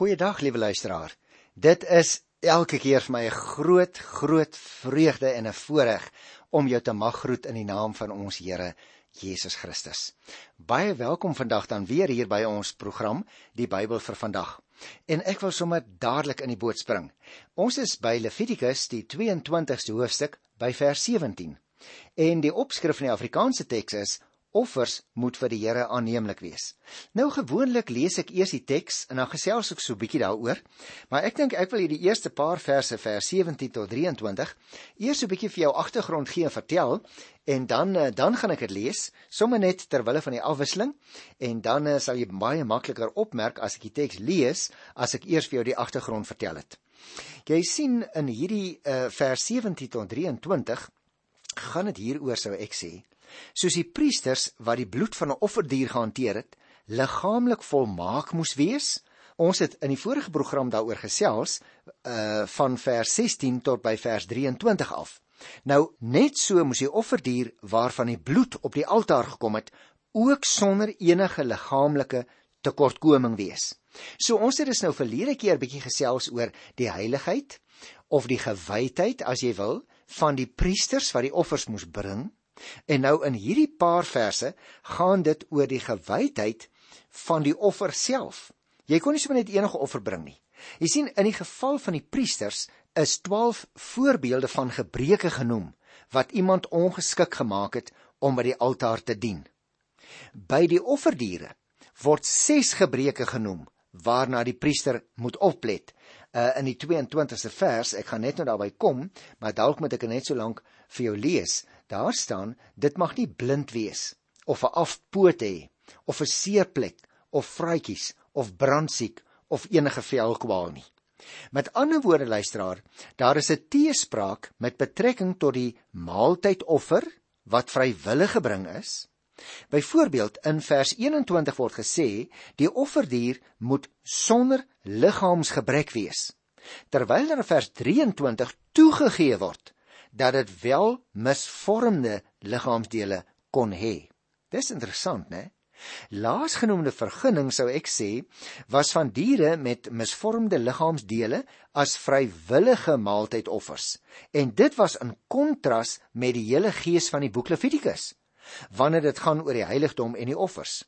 Goeiedag, liewe luisteraar. Dit is elke keer vir my 'n groot, groot vreugde en 'n voorreg om jou te mag groet in die naam van ons Here Jesus Christus. Baie welkom vandag dan weer hier by ons program, die Bybel vir vandag. En ek wil sommer dadelik in die boot spring. Ons is by Levitikus, die 22ste hoofstuk, by vers 17. En die opskrif in die Afrikaanse teks is offers moet vir die Here aanneemlik wees. Nou gewoonlik lees ek eers die teks en dan gesels ek so 'n bietjie daaroor, maar ek dink ek wil hierdie eerste paar verse vers 17 tot 23 eers so 'n bietjie vir jou agtergrond gee en vertel en dan eh, dan gaan ek dit lees sommer net ter wille van die afwisseling en dan eh, sal jy baie makliker opmerk as ek die teks lees as ek eers vir jou die agtergrond vertel het. Jy sien in hierdie uh, vers 17 tot 23 gaan dit hieroor sou ek sê soos die priesters wat die bloed van 'n offerdier gehanteer het, liggaamlik volmaak moes wees. Ons het in die vorige program daaroor gesels uh van vers 16 tot by vers 23 af. Nou net so moes die offerdier waarvan die bloed op die altaar gekom het, ook sonder enige liggaamlike tekortkoming wees. So ons het dus nou verlede keer bietjie gesels oor die heiligheid of die gewydheid as jy wil van die priesters wat die offers moes bring En nou in hierdie paar verse gaan dit oor die gewydheid van die offer self. Jy kon nie sommer net enige offer bring nie. Jy sien in die geval van die priesters is 12 voorbeelde van gebreke genoem wat iemand ongeskik gemaak het om by die altaar te dien. By die offerdiere word 6 gebreke genoem waarna die priester moet oplet. Uh, in die 22ste vers, ek gaan net nou daarby kom, maar dalk moet ek net so lank vir jou lees. Daar staan dit mag nie blind wees of 'n afpoot hê of 'n seerplek of vrytjies of brandsiek of enige velkwaal nie. Met ander woorde luisteraar, daar is 'n teespraak met betrekking tot die maaltydoffer wat vrywillig gebring is. Byvoorbeeld in vers 21 word gesê die offerdier moet sonder liggaamsgebrek wees. Terwyl in vers 23 toegegee word dat dit wel misvormde liggaamsdele kon hê. Dis interessant, né? Laasgenoemde vergunning sou ek sê was van diere met misvormde liggaamsdele as vrywillige maaltydoffers. En dit was in kontras met die hele gees van die boek Levitikus wanneer dit gaan oor die heiligdom en die offers.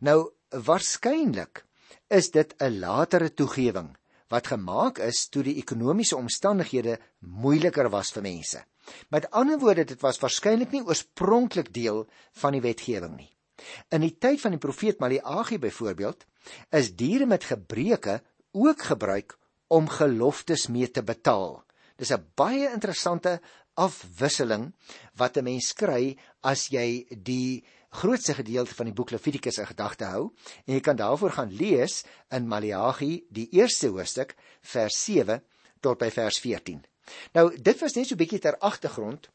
Nou waarskynlik is dit 'n latere toegewing wat gemaak is toe die ekonomiese omstandighede moeiliker was vir mense. Met ander woorde, dit was waarskynlik nie oorspronklik deel van die wetgewing nie. In die tyd van die profeet Maleagi byvoorbeeld, is diere met gebreke ook gebruik om geloftes mee te betaal. Dis 'n baie interessante afwisseling wat 'n mens kry as jy die grootste gedeelte van die boek Levitikus in gedagte hou en jy kan daarvoor gaan lees in Maleagi die eerste hoofstuk vers 7 tot by vers 14. Nou dit was net so 'n bietjie ter agtergrond.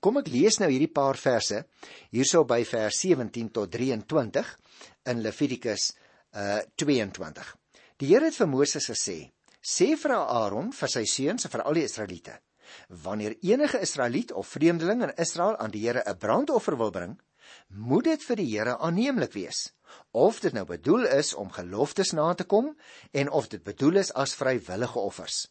Kom ek lees nou hierdie paar verse hierso by vers 17 tot 23 in Levitikus uh 22. Die Here het vir Moses gesê: "Sê vir Aaron, vir sy seuns en vir al die Israeliete: Wanneer enige Israeliet of vreemdeling in Israel aan die Here 'n brandoffer wil bring, moet dit vir die Here aanneemlik wees. Of dit nou bedoel is om geloftes na te kom en of dit bedoel is as vrywillige offers.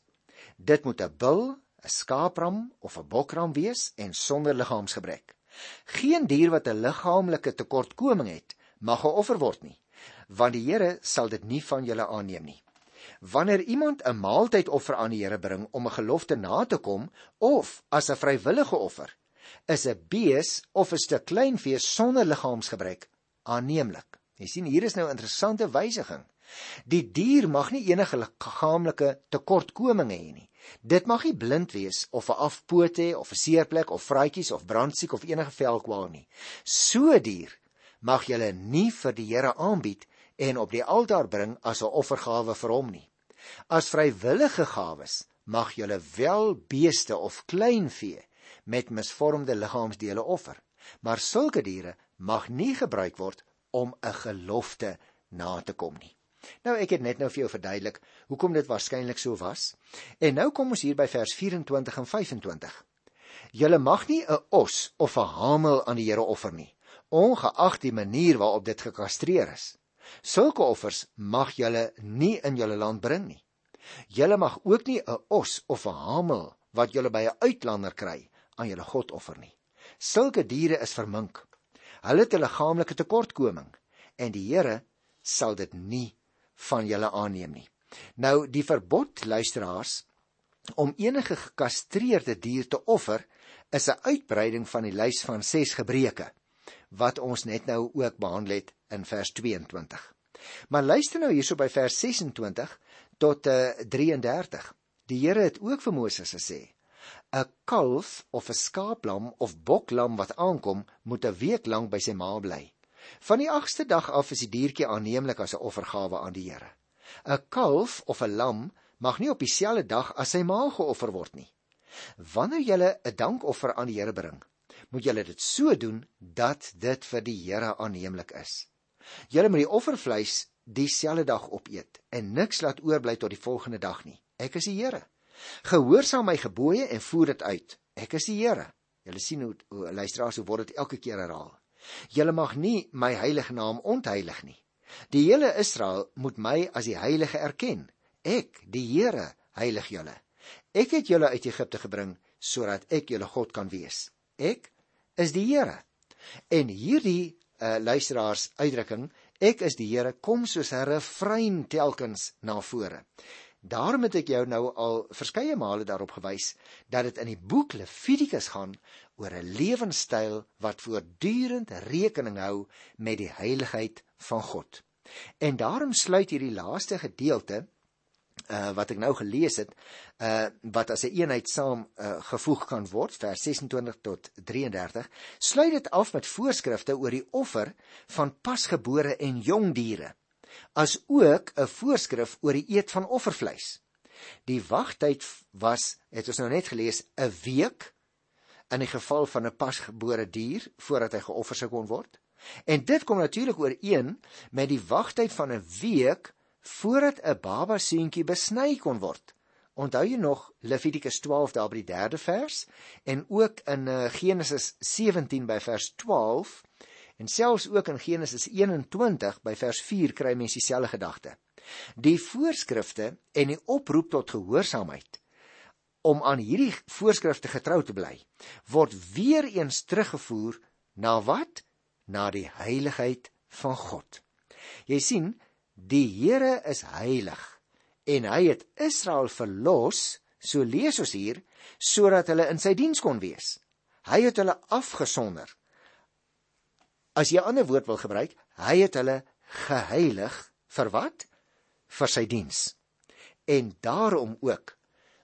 Dit moet 'n bul, 'n skaapram of 'n bokram wees en sonder liggaamsgebrek. Geen dier wat 'n liggaamlike tekortkoming het, mag geoffer word nie, want die Here sal dit nie van julle aanneem nie. Wanneer iemand 'n maaltydoffer aan die Here bring om 'n gelofte na te kom of as 'n vrywillige offer, is 'n bees of 'n stuk kleinvee sonder liggaamsgebrek aanneemlik. Jy sien hier is nou 'n interessante wysiging. Die dier mag nie enige liggaamlike tekortkoming hê nie. Dit mag nie blind wees of 'n afpoot hê of 'n seerplek of vraatjies of brandsiek of enige velkwaal nie. So dier mag jy nie vir die Here aanbied en op die altaar bring as 'n offergawe vir hom nie. As vrywillige gawes mag jy wel beeste of kleinvee met misvormde liggaamsdele offer. Maar sulke diere mag nie gebruik word om 'n gelofte na te kom nie. Nou ek het net nou vir jou verduidelik hoekom dit waarskynlik so was. En nou kom ons hier by vers 24 en 25. Julle mag nie 'n os of 'n hamel aan die Here offer nie, ongeag die manier waarop dit gekastreer is. Sulke offers mag julle nie in julle land bring nie. Julle mag ook nie 'n os of 'n hamel wat julle by 'n uitlander kry aan julle God offer nie. Sulke diere is vermink. Hulle het 'n liggaamlike tekortkoming en die Here sal dit nie van julle aanneem nie. Nou die verbod luisteraars om enige gekastreerde dier te offer is 'n uitbreiding van die lys van 6 gebreke wat ons net nou ook behandel het in vers 22. Maar luister nou hierso by vers 26 tot uh, eh, 33. Die Here het ook vir Moses gesê: 'n kalf of 'n skaaplam of boklam wat aankom, moet 'n week lank by sy ma bly. Van die 8ste dag af is die diertjie aanneemlik as 'n offergawe aan die Here. 'n Kalf of 'n lam mag nie op dieselfde dag as sy ma geoffer word nie. Wanneer jy 'n dankoffer aan die Here bring, moet julle dit so doen dat dit vir die Here aanneemlik is. Julle moet die offervleis dieselfde dag opeet en niks laat oorbly tot die volgende dag nie. Ek is die Here. Gehoorsaam my gebooie en voer dit uit. Ek is die Here. Julle sien hoe, hoe luisteraars hoe word dit elke keer herhaal. Julle mag nie my heilige naam ontheilig nie. Die hele Israel moet my as die heilige erken. Ek, die Here, heilig julle. Ek het julle uit Egipte gebring sodat ek julle God kan wees. Ek is die Here. En hierdie uh, luisteraars uitdrukking, ek is die Here, kom soos 'n refrein telkens na vore. Daarom het ek jou nou al verskeie male daarop gewys dat dit in die boek Levitikus gaan oor 'n lewenstyl wat voortdurend rekening hou met die heiligheid van God. En daarom sluit hierdie laaste gedeelte uh, wat ek nou gelees het, uh, wat as 'n een eenheid saam uh, gevoeg kan word, vers 26 tot 33, sluit dit af met voorskrifte oor die offer van pasgebore en jong diere, as ook 'n voorskrif oor die eet van offervleis. Die wagtyd was, het ons nou net gelees, 'n week in die geval van 'n pasgebore dier voordat hy geoffer sou kon word. En dit kom natuurlik ooreen met die wagtyd van 'n week voordat 'n baba seentjie besny kon word. Onthou jy nog Levitikus 12 daar by die 3de vers en ook in uh, Genesis 17 by vers 12 en selfs ook in Genesis 21 by vers 4 kry mens dieselfde gedagte. Die voorskrifte en die oproep tot gehoorsaamheid om aan hierdie voorskrifte getrou te bly word weer eens teruggevoer na wat? Na die heiligheid van God. Jy sien, Die Here is heilig en hy het Israel verlos, so lees ons hier, sodat hulle in sy diens kon wees. Hy het hulle afgesonder. As jy 'n ander woord wil gebruik, hy het hulle geheilig vir wat? Vir sy diens. En daarom ook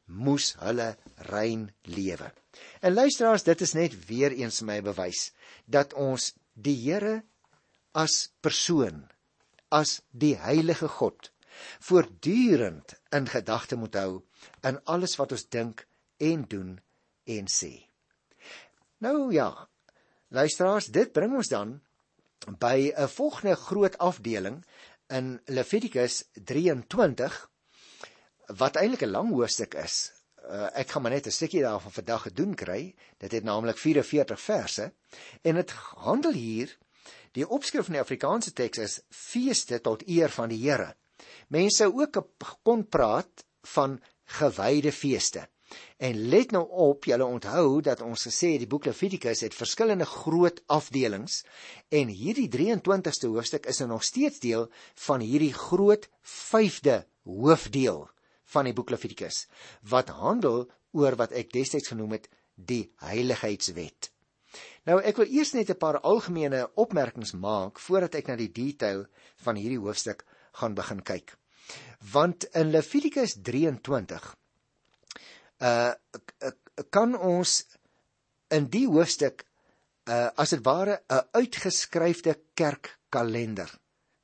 moes hulle rein lewe. En luisteraars, dit is net weer eens my bewys dat ons die Here as persoon as die heilige God voortdurend in gedagte moet hou in alles wat ons dink en doen en sê. Nou ja, luisteraars, dit bring ons dan by 'n volgende groot afdeling in Levitikus 23 wat eintlik 'n lang hoofstuk is. Uh, ek gaan maar net 'n stukkie daarvan vandag gedoen kry. Dit het naamlik 44 verse en dit handel hier Die opskrif in die Afrikaanse teks is feeste tot eer van die Here. Mense ook kon praat van gewyde feeste. En let nou op, julle onthou dat ons gesê het die boek Levitikus het verskillende groot afdelings en hierdie 23ste hoofstuk is nou nog steeds deel van hierdie groot 5de hoofdeel van die boek Levitikus wat handel oor wat ek destyds genoem het die heiligheidswet. Nou ek wil eers net 'n paar algemene opmerkings maak voordat ek na die detail van hierdie hoofstuk gaan begin kyk. Want in Levitikus 23 uh kan ons in die hoofstuk uh as dit ware 'n uitgeskryfde kerkkalender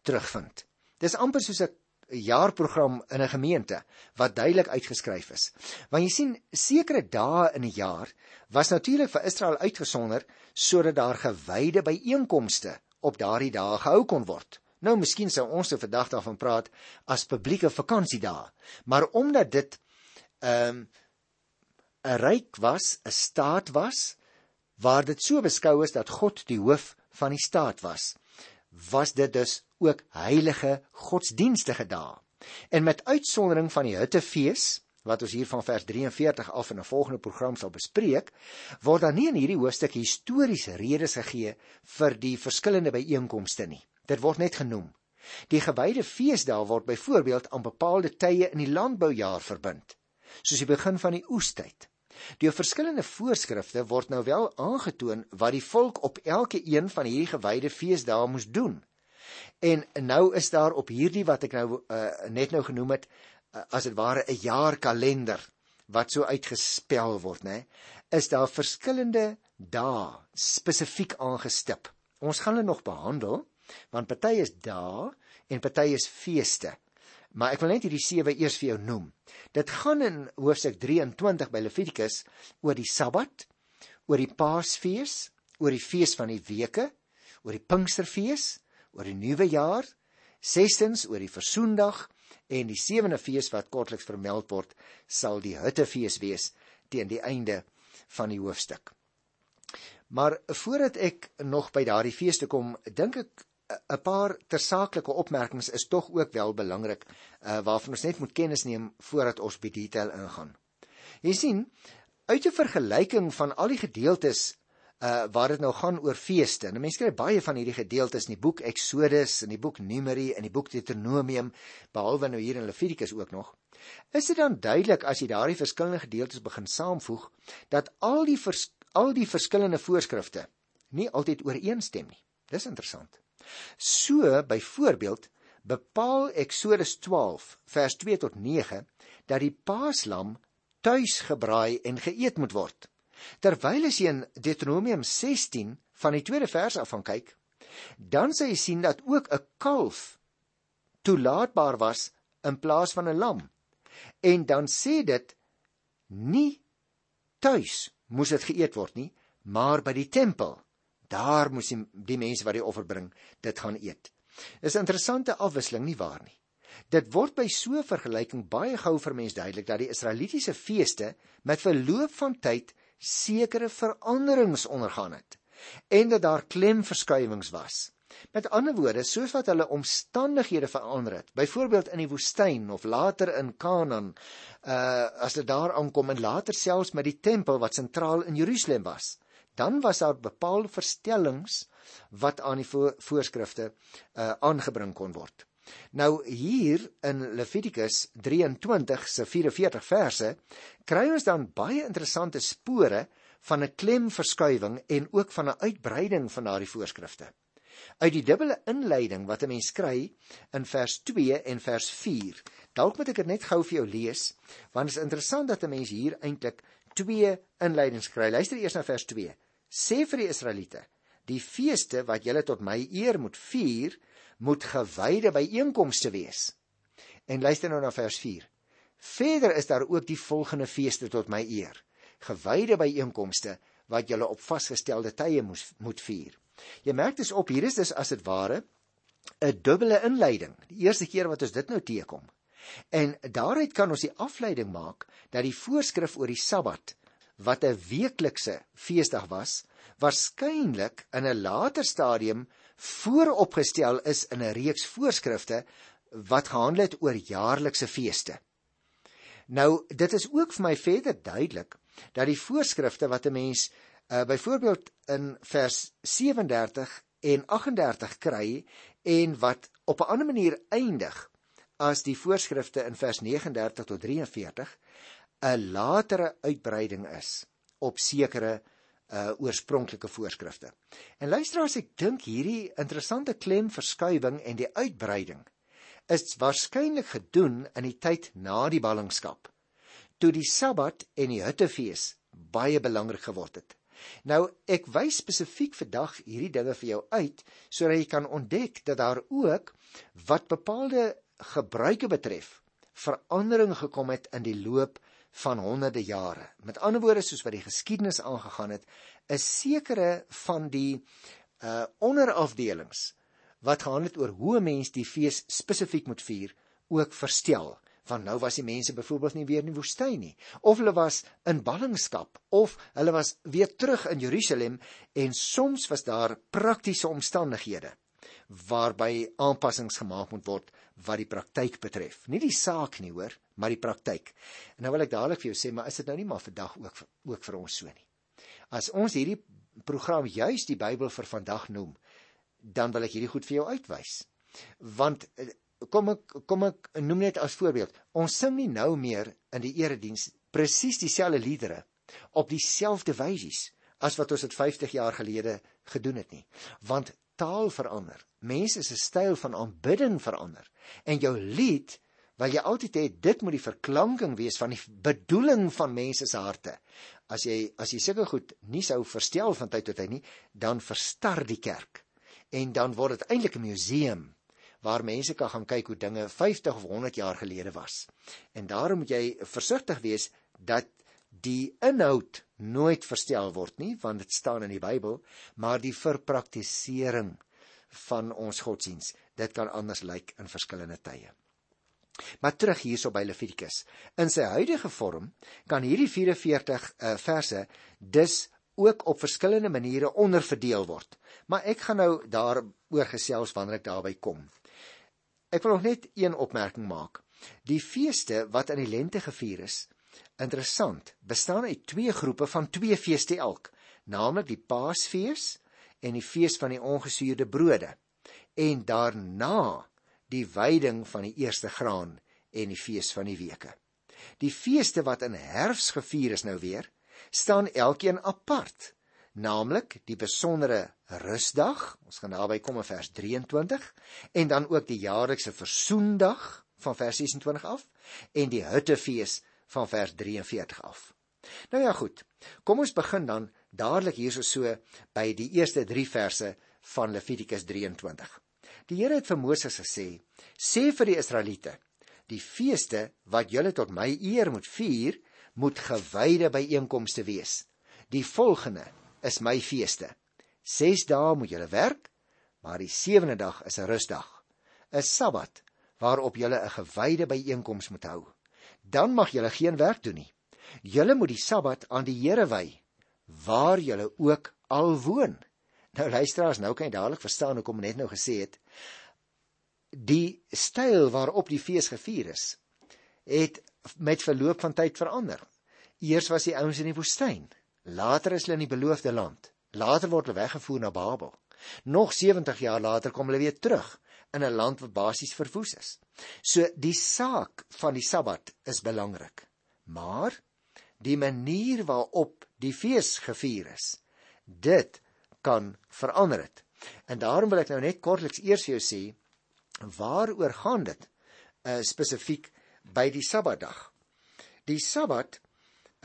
terugvind. Dis amper soos 'n jaarprogram in 'n gemeente wat duidelik uitgeskryf is. Want jy sien, sekere dae in 'n jaar was natuurlik vir Israel uitgesonder sodat daar gewyde byeenkomste op daardie dae gehou kon word. Nou miskien sou ons se vandag daarvan praat as publieke vakansiedae, maar omdat dit ehm um, 'n ryk was, 'n staat was waar dit so beskou is dat God die hoof van die staat was, was dit dus ook heilige godsdienstige dae. En met uitsondering van die Hittefees wat ons hier van vers 43 af in 'n volgende program sal bespreek, word daar nie in hierdie hoofstuk historiese redes gegee vir die verskillende byeenkomste nie. Dit word net genoem. Die gewyde feesdae word byvoorbeeld aan bepaalde tye in die landboujaar verbind, soos die begin van die oestyd. Deur verskillende voorskrifte word nou wel aangetoon wat die volk op elke een van hierdie gewyde feesdae moes doen. En nou is daar op hierdie wat ek nou uh, net nou genoem het, uh, as dit ware 'n jaarkalender wat so uitgespel word, nê, is daar verskillende dae spesifiek aangestip. Ons gaan hulle nog behandel want party is dae en party is feeste. Maar ek wil net hierdie sewe eers vir jou noem. Dit gaan in hoofstuk 23 by Levitikus oor die Sabbat, oor die Paasfees, oor die fees van die weke, oor die Pinksterfees, oor die nuwe jaar, sestens oor die versoendag en die sewende fees wat kortliks vermeld word, sal die Hittefees wees teen die einde van die hoofstuk. Maar voordat ek nog by daardie feeste kom, dink ek 'n paar tersaaklike opmerkings is tog ook wel belangrik uh, waarvan ons net moet kennis neem voordat ons by detail ingaan. Jy sien, uit 'n vergelyking van al die gedeeltes uh waar dit nou gaan oor feeste. Nou mense kry baie van hierdie gedeeltes in die boek Exodus en die boek Numeri en die boek Deuteronomium behalwe nou hier in Levitikus ook nog. Is dit dan duidelik as jy daardie verskillende gedeeltes begin saamvoeg dat al die vers, al die verskillende voorskrifte nie altyd ooreenstem nie. Dis interessant. So byvoorbeeld bepaal Exodus 12 vers 2 tot 9 dat die paaslam tuis gebraai en geëet moet word. Terwyl as jy in Deuteronomium 16 van die tweede vers af van kyk, dan sê jy sien dat ook 'n kalf toelaatbaar was in plaas van 'n lam. En dan sê dit nie tuis moes dit geëet word nie, maar by die tempel. Daar moes die, die mense wat die offer bring, dit gaan eet. Dis 'n interessante afwisseling nie waar nie. Dit word by so 'n vergelyking baie gou vir mense duidelik dat die Israelitiese feeste met verloop van tyd sekere veranderings ondergaan het en dat daar klemverskuiwings was. Met ander woorde, soos wat hulle omstandighede verander het, byvoorbeeld in die woestyn of later in Kanaan, uh as dit daar aankom en later selfs met die tempel wat sentraal in Jerusalem was, dan was daar bepaalde verstellings wat aan die vo voorskrifte uh aangebring kon word. Nou hier in Levitikus 23 se 44 verse kry ons dan baie interessante spore van 'n klemverskuiwing en ook van 'n uitbreiding van daardie voorskrifte. Uit die dubbele inleiding wat 'n mens kry in vers 2 en vers 4. Dalk moet ek dit net gou vir jou lees want dit is interessant dat 'n mens hier eintlik twee inleidings kry. Luister eers na vers 2. Sê vir die Israeliete: Die feeste wat julle tot my eer moet vier, moet gewyde byeenkomste wees. En luister nou na vers 4. Verder is daar ook die volgende feeste tot my eer. Gewyde byeenkomste wat julle op vasgestelde tye moes moet vier. Jy merk dis op hier is dis as dit ware 'n dubbele inleiding. Die eerste keer wat ons dit nou teekom. En daaruit kan ons die afleiding maak dat die voorskrif oor die Sabbat wat 'n weeklikse feesdag was, waarskynlik in 'n later stadium vooropgestel is in 'n reeks voorskrifte wat gehandel het oor jaarlikse feeste. Nou, dit is ook vir my verder duidelik dat die voorskrifte wat 'n mens uh, byvoorbeeld in vers 37 en 38 kry en wat op 'n ander manier eindig as die voorskrifte in vers 39 tot 43 'n latere uitbreiding is op sekere uh oorspronklike voorskrifte. En luister as ek dink hierdie interessante klemverskuiwing en die uitbreiding is waarskynlik gedoen in die tyd na die ballingskap toe die Sabbat en die Hittefees baie belangrik geword het. Nou ek wys spesifiek vandag hierdie dinge vir jou uit sodat jy kan ontdek dat daar ook wat bepaalde gebruike betref verandering gekom het in die loop van honderde jare. Met ander woorde soos wat die geskiedenis aangegaan het, is sekere van die uh onderafdelings wat gehandel het oor hoe 'n mens die fees spesifiek moet vier, ook verstel. Want nou was die mense byvoorbeeld nie weer in die woestyn nie, of hulle was in ballingskap, of hulle was weer terug in Jerusalem en soms was daar praktiese omstandighede waarby aanpassings gemaak moet word wat die praktyk betref. Nie die saak nie, hoor, maar die praktyk. En nou wil ek dadelik vir jou sê, maar is dit nou nie maar vandag ook ook vir ons so nie? As ons hierdie program juis die Bybel vir vandag noem, dan wil ek hierdie goed vir jou uitwys. Want eh, kom ek kom ek noem net as voorbeeld. Ons sing nie nou meer in die erediens presies dieselfde liedere op dieselfde wysies as wat ons dit 50 jaar gelede gedoen het nie. Want taal verander. Mense se styl van aanbidding verander. En jou lied wil jy altyd hê dit moet die verklanking wees van die bedoeling van mense se harte. As jy as jy sulke goed nie sou verstel van tyd tot tyd nie, dan verstar die kerk. En dan word dit eintlik 'n museum waar mense kan gaan kyk hoe dinge 50 of 100 jaar gelede was. En daarom moet jy versigtig wees dat die inhoud nooit verstel word nie want dit staan in die Bybel, maar die verpraktisering van ons godsdiens, dit kan anders lyk in verskillende tye. Maar terug hierso by Levitikus. In sy huidige vorm kan hierdie 44 uh, verse dus ook op verskillende maniere onderverdeel word. Maar ek gaan nou daaroor gesels wanneer ek daarby kom. Ek wil nog net een opmerking maak. Die feeste wat in die lente gevier is, interessant, bestaan uit twee groepe van twee feeste elk, naamlik die Paasfees en die fees van die ongesuurde brode en daarna die veiding van die eerste graan en die fees van die weke. Die feeste wat in herfs gevier is nou weer, staan elkeen apart, naamlik die besondere rusdag, ons gaan daarby kom in vers 23, en dan ook die jaarlikse versoendag van vers 26 af en die huttefees van vers 43 af. Nou ja goed. Kom ons begin dan dadelik hierso so by die eerste 3 verse van Levitikus 23. Die Here het vir Moses gesê: "Sê vir die Israeliete: Die feeste wat julle tot my eer moet vier, moet gewyde byeenkomste wees. Die volgende is my feeste. 6 dae moet julle werk, maar die sewende dag is 'n rusdag, 'n Sabbat waarop julle 'n gewyde byeenkoms moet hou. Dan mag julle geen werk doen nie. Julle moet die Sabbat aan die Here wy, waar julle ook al woon." Nou luisteraars, nou kan jy dadelik verstaan hoekom ek net nou gesê het die styl waarop die fees gevier is, het met verloop van tyd verander. Eers was die ouens in die woestyn, later is hulle in die beloofde land. Later word hulle weggevoer na Babel. Nog 70 jaar later kom hulle weer terug in 'n land wat basies verwoes is. So die saak van die Sabbat is belangrik. Maar die manier waarop die fees gevier is, dit kan verander het. En daarom wil ek nou net kortliks eers vir jou sê waaroor gaan dit uh, spesifiek by die Sabbatdag. Die Sabbat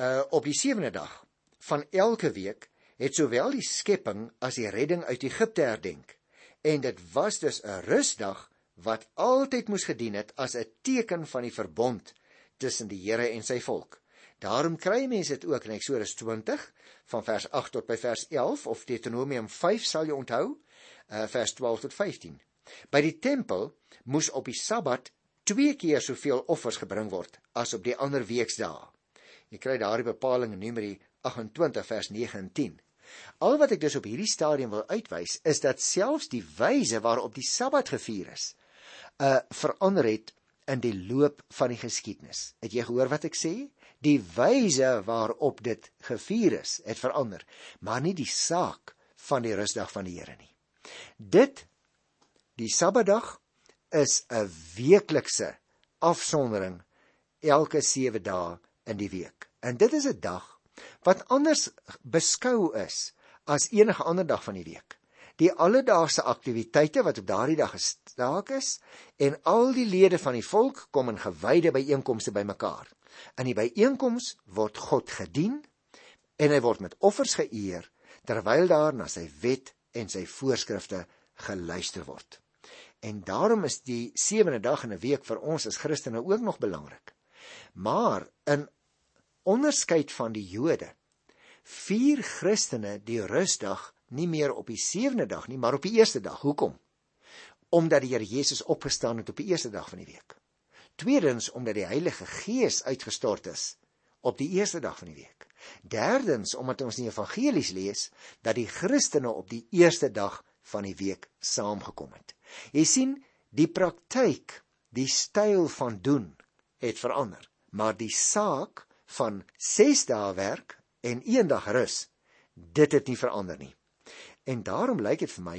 uh, op die sewende dag van elke week het sowel die skepping as die redding uit Egipte herdenk en dit was dus 'n rusdag wat altyd moes gedien het as 'n teken van die verbond tussen die Here en sy volk. Daarom kry mense dit ook in Eksodus 20 van vers 8 tot by vers 11 of Deuteronomium 5 sal jy onthou, uh, vers 12 tot 15. By die tempel moes op die Sabbat twee keer soveel offers gebring word as op die ander weekdae. Jy kry daardie bepaling in Numeri 28 vers 9 en 10. Al wat ek dus op hierdie stadium wil uitwys is dat selfs die wyse waarop die Sabbat gevier is, uh, verander het in die loop van die geskiedenis. Het jy gehoor wat ek sê? Die wyse waarop dit gevier is, het verander, maar nie die saak van die rusdag van die Here nie. Dit Die Sabbatdag is 'n weeklikse afsondering elke 7 dae in die week. En dit is 'n dag wat anders beskou is as enige ander dag van die week. Die alledaagse aktiwiteite wat op daardie dag gestaak is en al die lede van die volk kom in gewyde byeenkomste bymekaar. In die byeenkoms word God gedien en hy word met offers geëer terwyl daar na sy wet en sy voorskrifte geluister word. En daarom is die sewende dag in 'n week vir ons as Christene ook nog belangrik. Maar in onderskeid van die Jode vier Christene die rusdag nie meer op die sewende dag nie, maar op die eerste dag. Hoekom? Omdat die Here Jesus opgestaan het op die eerste dag van die week. Tweedens omdat die Heilige Gees uitgestort is op die eerste dag van die week. Derdens omdat ons in die evangelies lees dat die Christene op die eerste dag van die week saamgekom het. Jy sien, die praktyk, die styl van doen het verander, maar die saak van 6 dae werk en 1 dag rus, dit het nie verander nie. En daarom lyk dit vir my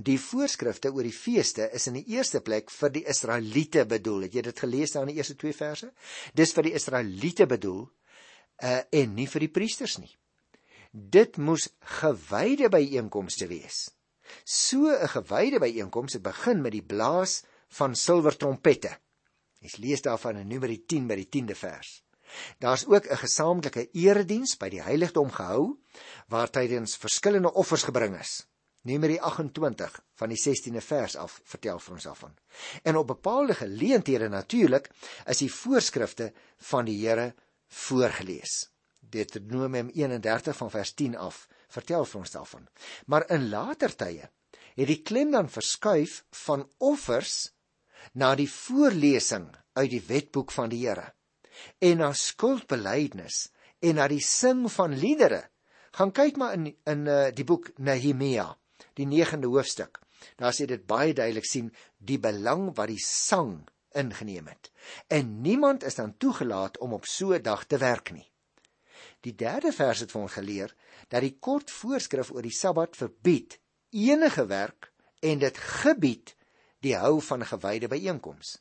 die voorskrifte oor die feeste is in die eerste plek vir die Israeliete bedoel. Het jy dit gelees daar in die eerste 2 verse? Dis vir die Israeliete bedoel uh, en nie vir die priesters nie. Dit moes gewyde byeenkomste wees. So 'n gewyde byeenkoms het begin met die blaas van silwer trompette. Jy lees daarvan in Numeri 10 by die 10de vers. Daar's ook 'n gesamentlike erediens by die heiligdom gehou waar tydens verskillende offers gebring is. Numeri 28 van die 16de vers af vertel vir ons daarvan. En op bepaalde geleenthede natuurlik is die voorskrifte van die Here voorgeles. Deuteronomium 31 van vers 10 af vertel vir ons daarvan. Maar in later tye het die klem dan verskuif van offers na die voorlesing uit die wetboek van die Here en na skuldbeleidnis en na die sing van liedere. Gaan kyk maar in in uh, die boek Nehemia, die 9de hoofstuk. Daar sê dit baie duidelik sien die belang wat die sang ingeneem het. En niemand is dan toegelaat om op so 'n dag te werk nie. Die derde vers het vir ons geleer dat die kort voorskrif oor die Sabbat verbied enige werk en dit gebied die hou van gewyde byeenkoms.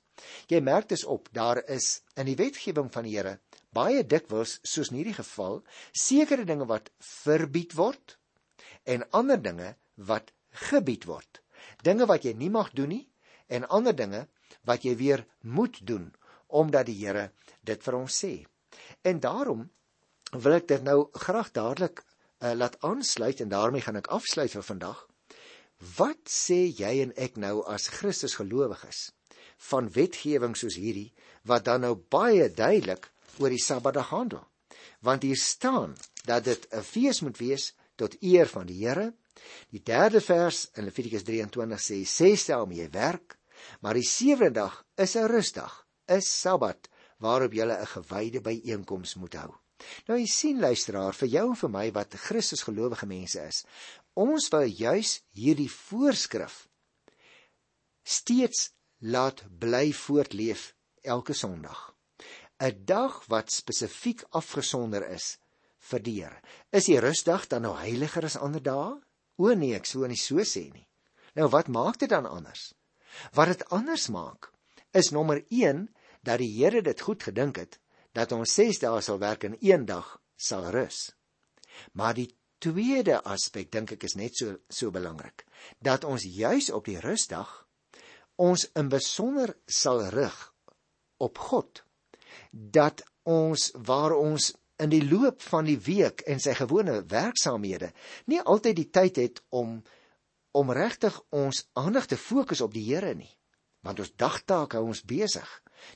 Jy merk dus op, daar is in die wetgewing van die Here baie dikwels soos in hierdie geval sekere dinge wat verbied word en ander dinge wat gebied word. Dinge wat jy nie mag doen nie en ander dinge wat jy weer moet doen omdat die Here dit vir ons sê. En daarom wil ek dit nou graag dadelik uh, laat aansluit en daarmee gaan ek afsluit vir vandag. Wat sê jy en ek nou as Christus gelowiges van wetgewing soos hierdie wat dan nou baie duidelik oor die Sabbat handel? Want hier staan dat dit 'n fees moet wees tot eer van die Here. Die derde vers in Levitikus 23 sê: "Ses dae om jy werk, maar die sewende dag is 'n rusdag, 'n Sabbat waarop jy 'n gewyde byeenkoms moet hou." Nou jy sien luisteraar, vir jou en vir my wat Christus gelowige mense is, ons wil juis hierdie voorskrif steeds laat bly voortleef elke Sondag. 'n Dag wat spesifiek afgesonder is vir die Here. Is die rusdag dan nou heiliger as ander dae? O nee, ek sou nie so sê nie. Nou wat maak dit dan anders? Wat dit anders maak is nommer 1 dat die Here dit goed gedink het dat ons 6 dae sal werk en 1 dag sal rus. Maar die tweede aspek dink ek is net so so belangrik dat ons juis op die rusdag ons in besonder sal rig op God dat ons waar ons in die loop van die week en sy gewone werksaamhede nie altyd die tyd het om om regtig ons aandag te fokus op die Here nie want ons dagtaak hou ons besig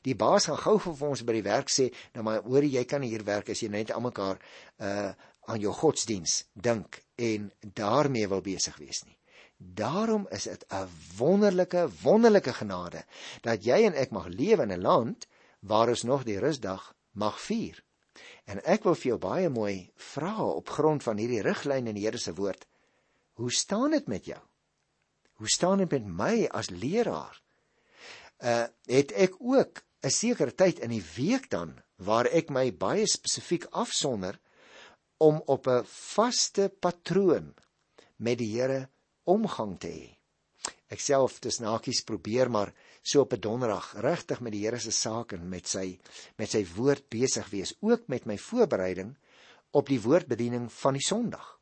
Die baas gaan gou vir ons by die werk sê, nou maar hoor jy kan hier werk as jy net almekaar uh aan jou godsdiens dink en daarmee wil besig wees nie. Daarom is dit 'n wonderlike wonderlike genade dat jy en ek mag lewe in 'n land waar ons nog die rusdag mag vier. En ek wil vir jou baie mooi vra op grond van hierdie riglyn in die Here se woord. Hoe staan dit met jou? Hoe staan dit met my as leraar? uh het ek ook 'n sekere tyd in die week dan waar ek my baie spesifiek afsonder om op 'n vaste patroon met die Here omgang te hê. Ek self dis nakies probeer maar so op 'n donderdag regtig met die Here se sake en met sy met sy woord besig wees, ook met my voorbereiding op die woordbediening van die Sondag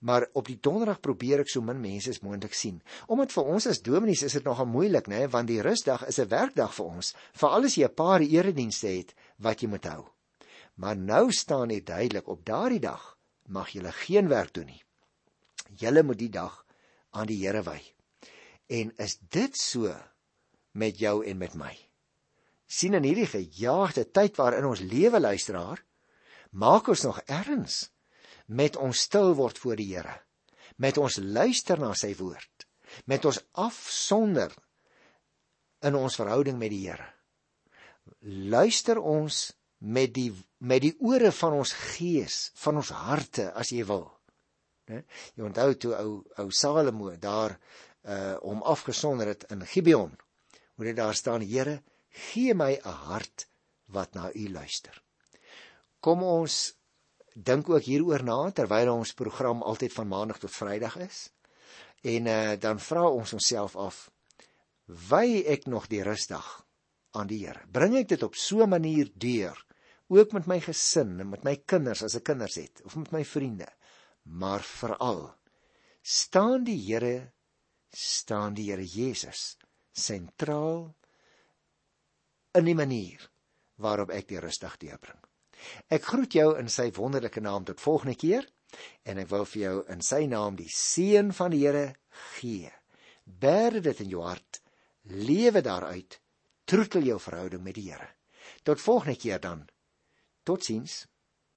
maar op die donderdag probeer ek so min mense as moontlik sien. Omdat vir ons as dominees is dit nogal moeilik, né, want die rusdag is 'n werkdag vir ons, veral as jy 'n paar eredienste het wat jy moet hou. Maar nou staan dit duidelik op daardie dag mag jy geen werk doen nie. Jy moet die dag aan die Here wy. En is dit so met jou en met my? sien in hierdie gejaagde tyd waarin ons lewe luisteraar, maak ons nog erns met ons stil word voor die Here, met ons luister na sy woord, met ons afsonder in ons verhouding met die Here. Luister ons met die met die ore van ons gees, van ons harte as jy wil. Né? Jy onthou toe ou ou Salomo daar uh hom afgesonder het in Gibeon. Hoe dit daar staan: Here, gee my 'n hart wat na U luister. Kom ons dink ook hieroor na terwyl ons program altyd van maandag tot vrydag is. En uh, dan vra ons onsself af: Wy ek nog die rusdag aan die Here? Bring ek dit op so 'n manier deur, ook met my gesin en met my kinders as ek kinders het of met my vriende? Maar veral staan die Here staan die Here Jesus sentraal in die manier waarop ek die rusdag deurbring. Ek groet jou in sy wonderlike naam tot volgende keer en ek wil vir jou in sy naam die seën van die Here gee. Bêre dit in jou hart, lewe daaruit, troetel jou verhouding met die Here. Tot volgende keer dan. Totsiens.